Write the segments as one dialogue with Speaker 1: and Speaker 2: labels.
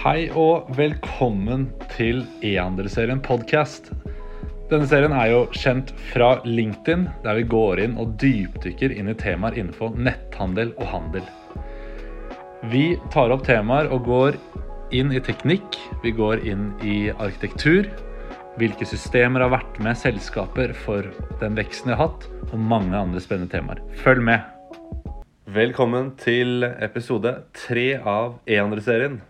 Speaker 1: Hei og velkommen til E-handelsserien podcast. Denne serien er jo kjent fra LinkedIn, der vi går inn og dypdykker inn i temaer innenfor netthandel og handel. Vi tar opp temaer og går inn i teknikk, vi går inn i arkitektur, hvilke systemer har vært med selskaper for den veksten de har hatt, og mange andre spennende temaer. Følg med! Velkommen til episode tre av E-handelsserien.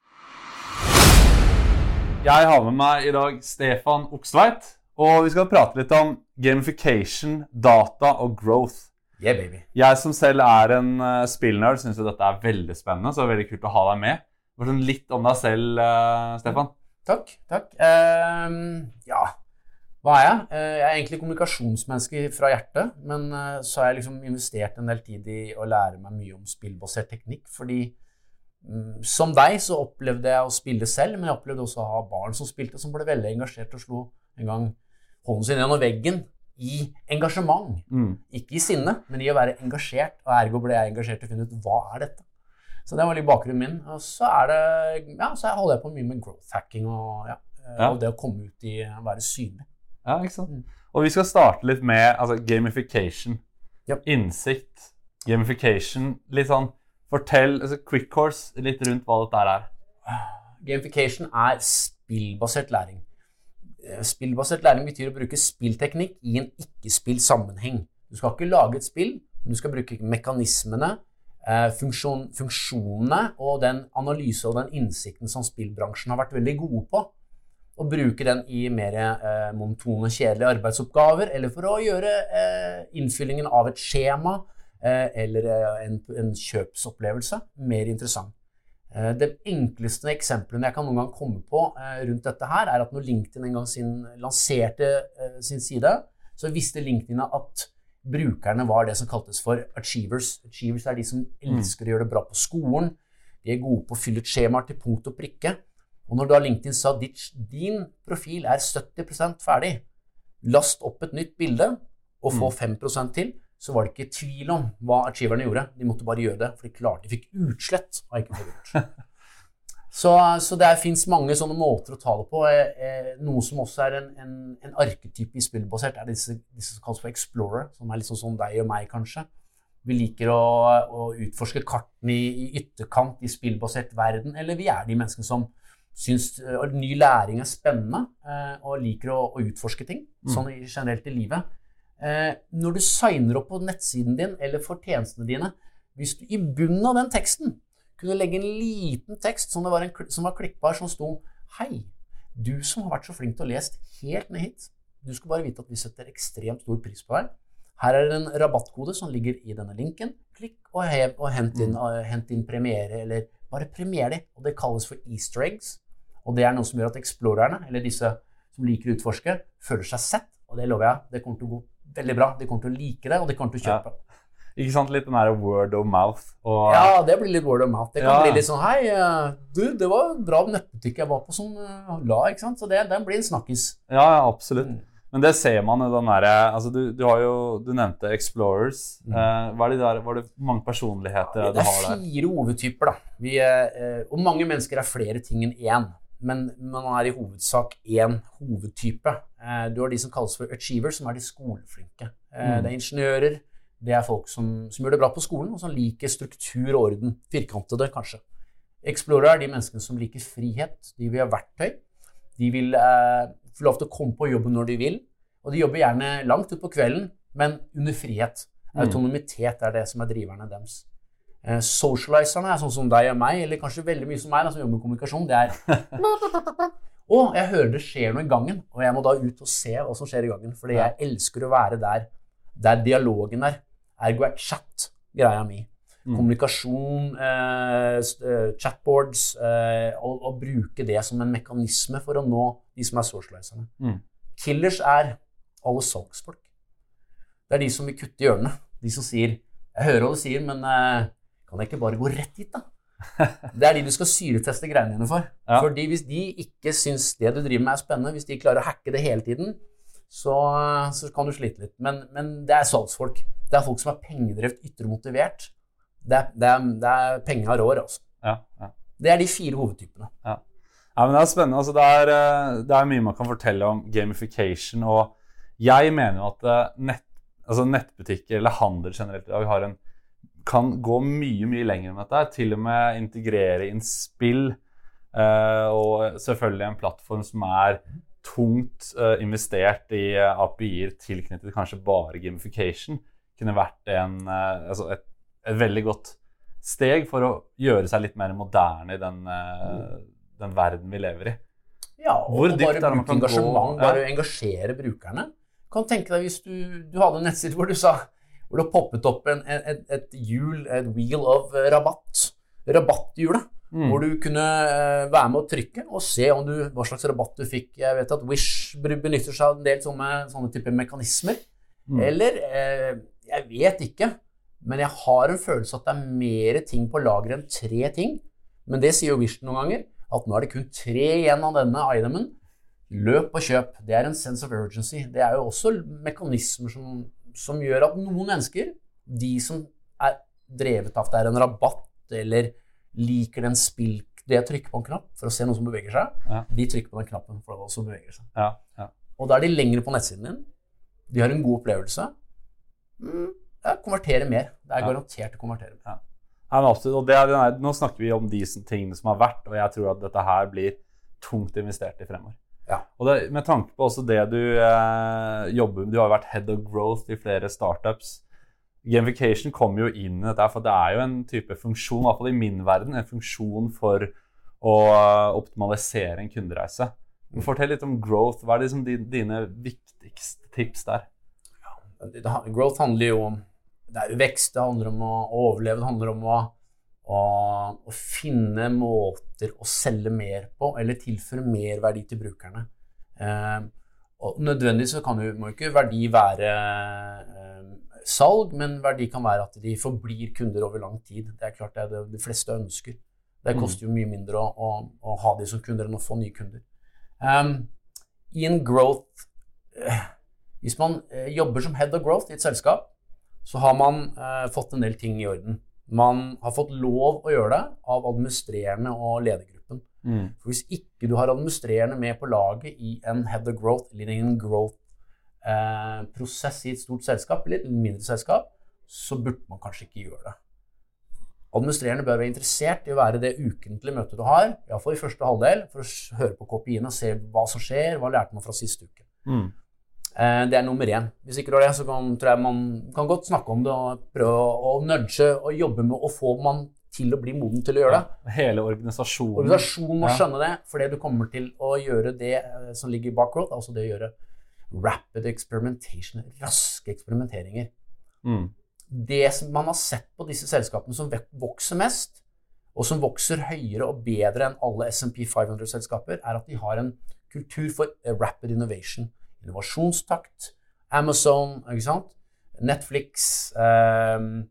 Speaker 1: Jeg har med meg i dag Stefan Oksveit. og vi skal prate litt om gamification, data og growth.
Speaker 2: Yeah, baby.
Speaker 1: Jeg som selv er en uh, spillnerd, syns dette er veldig spennende, så det er veldig kult å ha deg med. Sånn litt om deg selv, uh, Stefan.
Speaker 2: Takk. takk. Uh, ja, hva er jeg? Eh, jeg er egentlig kommunikasjonsmenneske fra hjertet, men så har jeg liksom investert en del tid i å lære meg mye om spillbasert teknikk, fordi som deg så opplevde jeg å spille selv, men jeg opplevde også å ha barn som spilte, som ble veldig engasjert og slo en gang hånden sin gjennom veggen i engasjement.
Speaker 1: Mm.
Speaker 2: Ikke i sinne, men i å være engasjert, og ergo ble jeg engasjert til å finne ut hva er dette. Så det var litt bakgrunnen min. Og så er det, ja, så holder jeg på mye med growth hacking og, ja,
Speaker 1: Ja.
Speaker 2: og det å komme ut i å være synlig.
Speaker 1: Ja, ikke sant?
Speaker 2: Mm.
Speaker 1: Og vi skal starte litt med altså, gamification.
Speaker 2: Yep.
Speaker 1: Innsikt. Gamification. Litt sånn Fortell altså, quick course litt rundt hva dette er.
Speaker 2: Gamification er spillbasert læring. Eh, Spillbasert læring betyr å bruke spillteknikk i en ikke-spill-sammenheng. Du skal ikke lage et spill, men du skal bruke mekanismene, eh, funksjon, funksjonene og den analyse og den innsikten som spillbransjen har vært veldig gode på. Og bruke den i mer eh, monotone, kjedelige arbeidsoppgaver, eller for å gjøre eh, innfyllingen av et skjema eller eh, en, en kjøpsopplevelse mer interessant. Eh, Det enkleste eksemplene jeg kan noen gang komme på eh, rundt dette her, er at når LinkedIn en gang sin, lanserte eh, sin side, så visste LinkedIn at brukerne var det som kaltes for achievers. Achievers er de som elsker å gjøre det bra på skolen. De er gode på å fylle ut skjemaer til punkt og prikke. Og når da LinkedIn sa at din profil er 70% ferdig, last opp et nytt bilde og få 5% til, så var det ikke tvil om hva achieverne gjorde. De måtte bare gjøre det, for de klarte De fikk utslett av ikke å få gjort. Så, så det fins mange sånne måter å ta det på. Eh, eh, noe som også er en, en, en arketype i spillbasert, er disse, disse som kalles for explorer, som er litt sånn som deg og meg, kanskje. Vi liker å, å utforske kartene i, i ytterkant i spillbasert verden, eller vi er de menneskene som syns eh, ny læring er spennende og liker å, å utforske ting, sånn generelt i livet. Eh, når du signer opp på nettsiden din eller for tjenestene dine, hvis du i bunnen av den teksten kunne legge en liten tekst som, det var, en, som var klikkbar, som sto Hei, du som har vært så flink til å lese helt ned hit. Du skal bare vite at vi setter ekstremt stor pris på deg. Her er det en rabattkode som ligger i denne linken. Klikk og, hev, og hent, inn, uh, hent inn premiere, eller bare premier de. Og det kalles for easter eggs. Og det er noe som gjør at explorerne, eller disse som liker å utforske, føler seg sett. Og det lover jeg, det kommer til å gå veldig bra. De kommer til å like det, og de kommer til å kjøpe.
Speaker 1: Ikke sant? Litt den der word of mouth. Og,
Speaker 2: Ja, det blir litt word of mouth. Det kan
Speaker 1: Ja.
Speaker 2: bli litt sånn Hei, eh, du, det var en bra nettbutikk jeg var på som eh, la, ikke sant? Så det, den blir en snakkis.
Speaker 1: ja, ja, absolutt.
Speaker 2: Mm.
Speaker 1: Men det ser man i den derre altså, du, du har jo Du nevnte Explorers. Eh, hva er det der, var det mange personligheter
Speaker 2: ja, Det
Speaker 1: du
Speaker 2: er
Speaker 1: har der?
Speaker 2: fire hovedtyper, da. Vi, eh, og mange mennesker er flere ting enn én. Men man er i hovedsak én hovedtype. Eh, du har de som kalles for achievers, som er de skoleflinke. Eh,
Speaker 1: Mm.
Speaker 2: Det er ingeniører. Det er folk som, som gjør det bra på skolen, og som liker struktur og orden. Firkantede, kanskje. Explorer er de menneskene som liker frihet. De vil ha verktøy. De vil eh, få lov til å komme på jobben når de vil. Og de jobber gjerne langt utpå kvelden, men under frihet.
Speaker 1: Mm.
Speaker 2: Autonomitet er det som er driverne deres. Eh, socializerne er sånn som deg og meg, eller kanskje veldig mye som meg, da, som jobber med kommunikasjon. Det er Å, jeg hører det skjer noe i gangen, og jeg må da ut og se hva som skjer i gangen. Fordi jeg elsker å være der, der dialogen er. Ergo er chat greia mi.
Speaker 1: Mm.
Speaker 2: Kommunikasjon, eh, eh, chatboards, eh, og, og bruke det som en mekanisme for å nå de som er socializerne.
Speaker 1: Mm.
Speaker 2: Killers er alle salgsfolk. Det er de som vil kutte i hjørnet. De som sier 'Jeg hører hva du sier, men eh, kan jeg ikke bare gå rett dit', da? Det er de du skal syreteste greiene dine for.
Speaker 1: Ja.
Speaker 2: Fordi hvis de ikke syns det du driver med er spennende, hvis de klarer å hacke det hele tiden, så, så kan du slite litt. Men, men det er salgsfolk. Det er folk som er pengedrevet, ytre motivert. Det det er, det er penga rår, altså.
Speaker 1: Ja, ja.
Speaker 2: Det er de fire hovedtypene.
Speaker 1: Ja, men Det er spennende. Altså, det, er, eh, det er mye man kan fortelle om gamification. Og jeg mener jo at eh, nett, altså nettbutikker eller handel generelt i dag har en, kan gå mye mye lenger med dette. Til og med integrere inn spill. eh, og selvfølgelig en plattform som er tungt eh, investert i eh, API-er tilknyttet kanskje bare gamification, kunne vært en, altså et, et veldig godt steg for å gjøre seg litt mer moderne i den, den verden vi lever i.
Speaker 2: Ja, og
Speaker 1: Hvor dypt er det man kan gå?
Speaker 2: bare engasjere brukerne. Kan tenke deg hvis du, du hadde en nettside hvor du sa hvor det poppet opp en, et, et hjul, et wheel of rabatt. Rabatthjulet.
Speaker 1: Mm.
Speaker 2: Hvor du kunne eh, være med å trykke og se om du, hva slags rabatt du fikk. Jeg vet at Wish benytter seg av en del sånne, sånne typer mekanismer.
Speaker 1: Mm.
Speaker 2: Eller eh, Jeg vet ikke, men jeg har en følelse at det er mer ting på lageret enn tre ting. Men det sier jo Wish noen ganger, at nå er det kun tre igjen av denne itemen. Løp og kjøp. Det er en sense of urgency. Det er jo også mekanismer som, som gjør at noen mennesker, de som er drevet av at det er en rabatt, eller liker den spill det å trykke på en knapp for å se noe som beveger seg,
Speaker 1: Ja.
Speaker 2: de trykker på den knappen for det som beveger seg.
Speaker 1: Ja, ja.
Speaker 2: Og da er de lengre på nettsiden din. De har en god opplevelse. Mm, ja, konvertere mer. Det er garantert å konvertere mer.
Speaker 1: Det nå snakker vi om de tingene som har vært, og jeg tror at dette her blir tungt investert i fremover.
Speaker 2: Ja.
Speaker 1: Og det, med tanke på også det du eh, jobber med, du har jo vært head of growth i flere startups. Gamification kommer jo inn i dette, for det er jo en type funksjon, i hvert fall i min verden, en funksjon for å eh, optimalisere en kundereise. Fortell litt om growth. Hva er liksom dine viktigste tips der?
Speaker 2: Det, growth handler jo om det er jo vekst, det handler om å overleve, det handler om å, å, å finne måter å selge mer på, eller tilføre mer verdi til brukerne. Eh, og nødvendigvis så kan jo, må ikke verdi være eh, salg, men verdi kan være at de forblir kunder over lang tid. Det er klart det er det de fleste ønsker. Det
Speaker 1: Mm.
Speaker 2: koster jo mye mindre å, å, å ha de som kunder enn å få nye kunder. Um, I en growth eh, Hvis man eh, jobber som head of growth i et selskap, så har man eh, fått en del ting i orden. Man har fått lov å gjøre det av administrerende og ledergruppen.
Speaker 1: Mm.
Speaker 2: For hvis ikke du har administrerende med på laget i en head of growth eller en growth-prosess i et stort selskap eller et mindre selskap, så burde man kanskje ikke gjøre det. Administrerende bør være interessert i å være det ukentlige møtet du har, iallfall i første halvdel, for å høre på kopiene og se hva som skjer, hva lærte man fra siste uke.
Speaker 1: Mm.
Speaker 2: Eh, Det er nummer én. Hvis ikke du har det, så kan, tror jeg man kan godt snakke om det og prøve å, å nudge og jobbe med å få man til å bli moden til å gjøre det.
Speaker 1: Hele organisasjonen.
Speaker 2: Organisasjonen må
Speaker 1: Ja.
Speaker 2: skjønne det, fordi du kommer til å gjøre det eh, som ligger bak growth, altså det å gjøre rapid experimentation, raske eksperimenteringer.
Speaker 1: Mm.
Speaker 2: Det som man har sett på disse selskapene som vokser mest, og som vokser høyere og bedre enn alle SMP 500-selskaper, er at de har en kultur for eh, rapid innovation. Innovasjonstakt. Amazon, ikke sant? Netflix, ehm,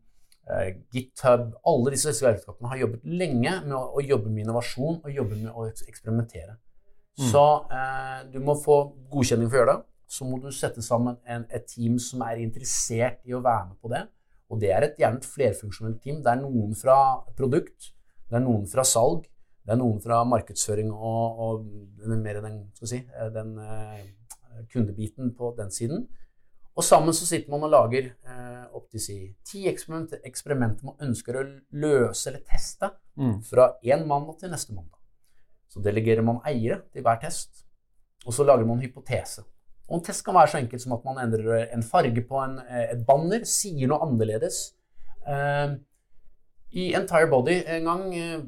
Speaker 2: eh, GitHub Alle disse selskapene har jobbet lenge med å, å jobbe med innovasjon og jobbe med å eksperimentere.
Speaker 1: Mm.
Speaker 2: Så eh, du må få godkjenning for å gjøre det. Så må du sette sammen en, et team som er interessert i å være med på det. Og det er et, gjerne et flerfunksjonelt team. Det er noen fra produkt, det er noen fra salg, det er noen fra markedsføring og, og den- mer den, skal vi si, eh, den eh, kundebiten på den siden. Og sammen så sitter man og lager eh, opp til si, ti eksperimenter, eksperimenter man ønsker å løse eller teste
Speaker 1: Mm.
Speaker 2: fra én mandag til neste mandag. Så delegerer man eiere til hver test, og så lager man en hypotese. Og en test kan være så enkelt som at man endrer en farge på en, eh, et banner, sier noe annerledes. Eh, I Entire Body en gang eh,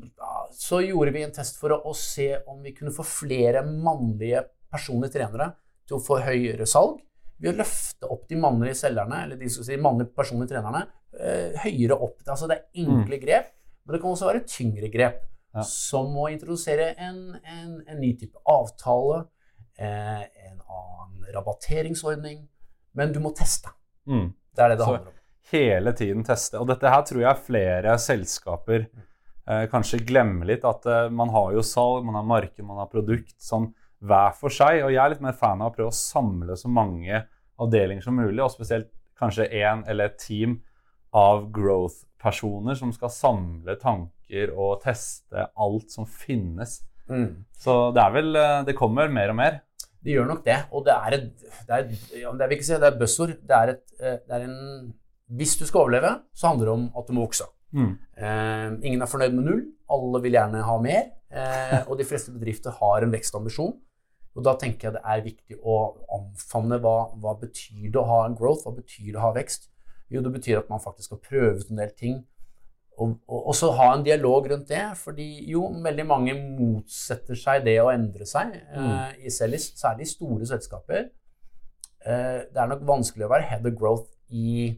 Speaker 2: så gjorde vi en test for å, å se om vi kunne få flere mannlige personlige trenere til å få høyere salg ved å løfte opp de mannlige selgerne, eller de skal si mannlige personlige trenerne, eh, høyere opp. Altså det er enkle grep, men det kan også være tyngre grep.
Speaker 1: Ja.
Speaker 2: Som å introdusere en, en, en ny type avtale, eh, en annen rabatteringsordning. Men du må teste.
Speaker 1: Mm.
Speaker 2: Det er det det
Speaker 1: Så-
Speaker 2: handler om.
Speaker 1: hele tiden teste. Og dette her tror jeg flere selskaper eh, kanskje glemmer litt. At eh, man har jo salg, man har marked, man har produkt sånn hver for seg. Og jeg er litt mer fan av å prøve å samle så mange avdelinger som mulig, og spesielt kanskje én eller et team av growth-personer som skal samle tanker og teste alt som finnes
Speaker 2: Mm.
Speaker 1: Så det er vel eh, Det kommer mer og mer.
Speaker 2: Det gjør nok det. Og det er et det er, ja, det vil ikke si, det er buzzord. Det er, et, eh, det er en Hvis du skal overleve, så handler det om at du må vokse.
Speaker 1: Mm.
Speaker 2: Eh, ingen er fornøyd med null. Alle vil gjerne ha mer. Eh, og de fleste bedrifter har en vekstambisjon. Og da tenker jeg det er viktig å omfavne hva, hva betyr det å ha en growth, hva betyr det å ha vekst. Jo, det betyr at man faktisk prøve ut en del ting. Og, og, og så ha en dialog rundt det, fordi jo, veldig mange motsetter seg det å endre seg, eh, i særlig i store selskaper. Eh, det er nok vanskelig å være head of growth i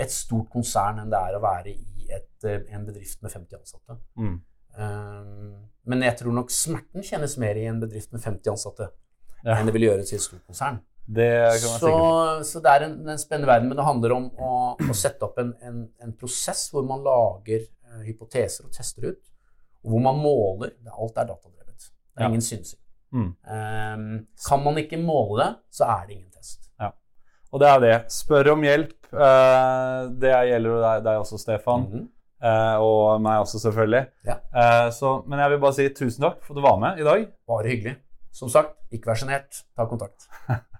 Speaker 2: et stort konsern enn det er å være i et, eh, en bedrift med 50 ansatte.
Speaker 1: Mm.
Speaker 2: Um, men jeg tror nok smerten kjennes mer i en bedrift med 50 ansatte
Speaker 1: Ja.
Speaker 2: enn det vil gjøres i et stort konsern.
Speaker 1: Det
Speaker 2: Så, så det er en, en spennende verden, men det handler om å, å sette opp en, en, en prosess hvor man lager uh, hypoteser og tester ut, og hvor man måler. Alt er datadrevet. Det er
Speaker 1: Ja.
Speaker 2: ingen synsing.
Speaker 1: Mm.
Speaker 2: Um, kan man ikke måle det, så er det ingen test.
Speaker 1: Og det er det. Spør om hjelp. Uh, det gjelder deg, deg også, Stefan.
Speaker 2: Mm
Speaker 1: Eh, og meg også, selvfølgelig.
Speaker 2: Ja.
Speaker 1: Eh, så, men jeg vil bare si tusen takk for at du var med i dag.
Speaker 2: Bare hyggelig. Som sagt, ikke vær sjenert. Ta kontakt.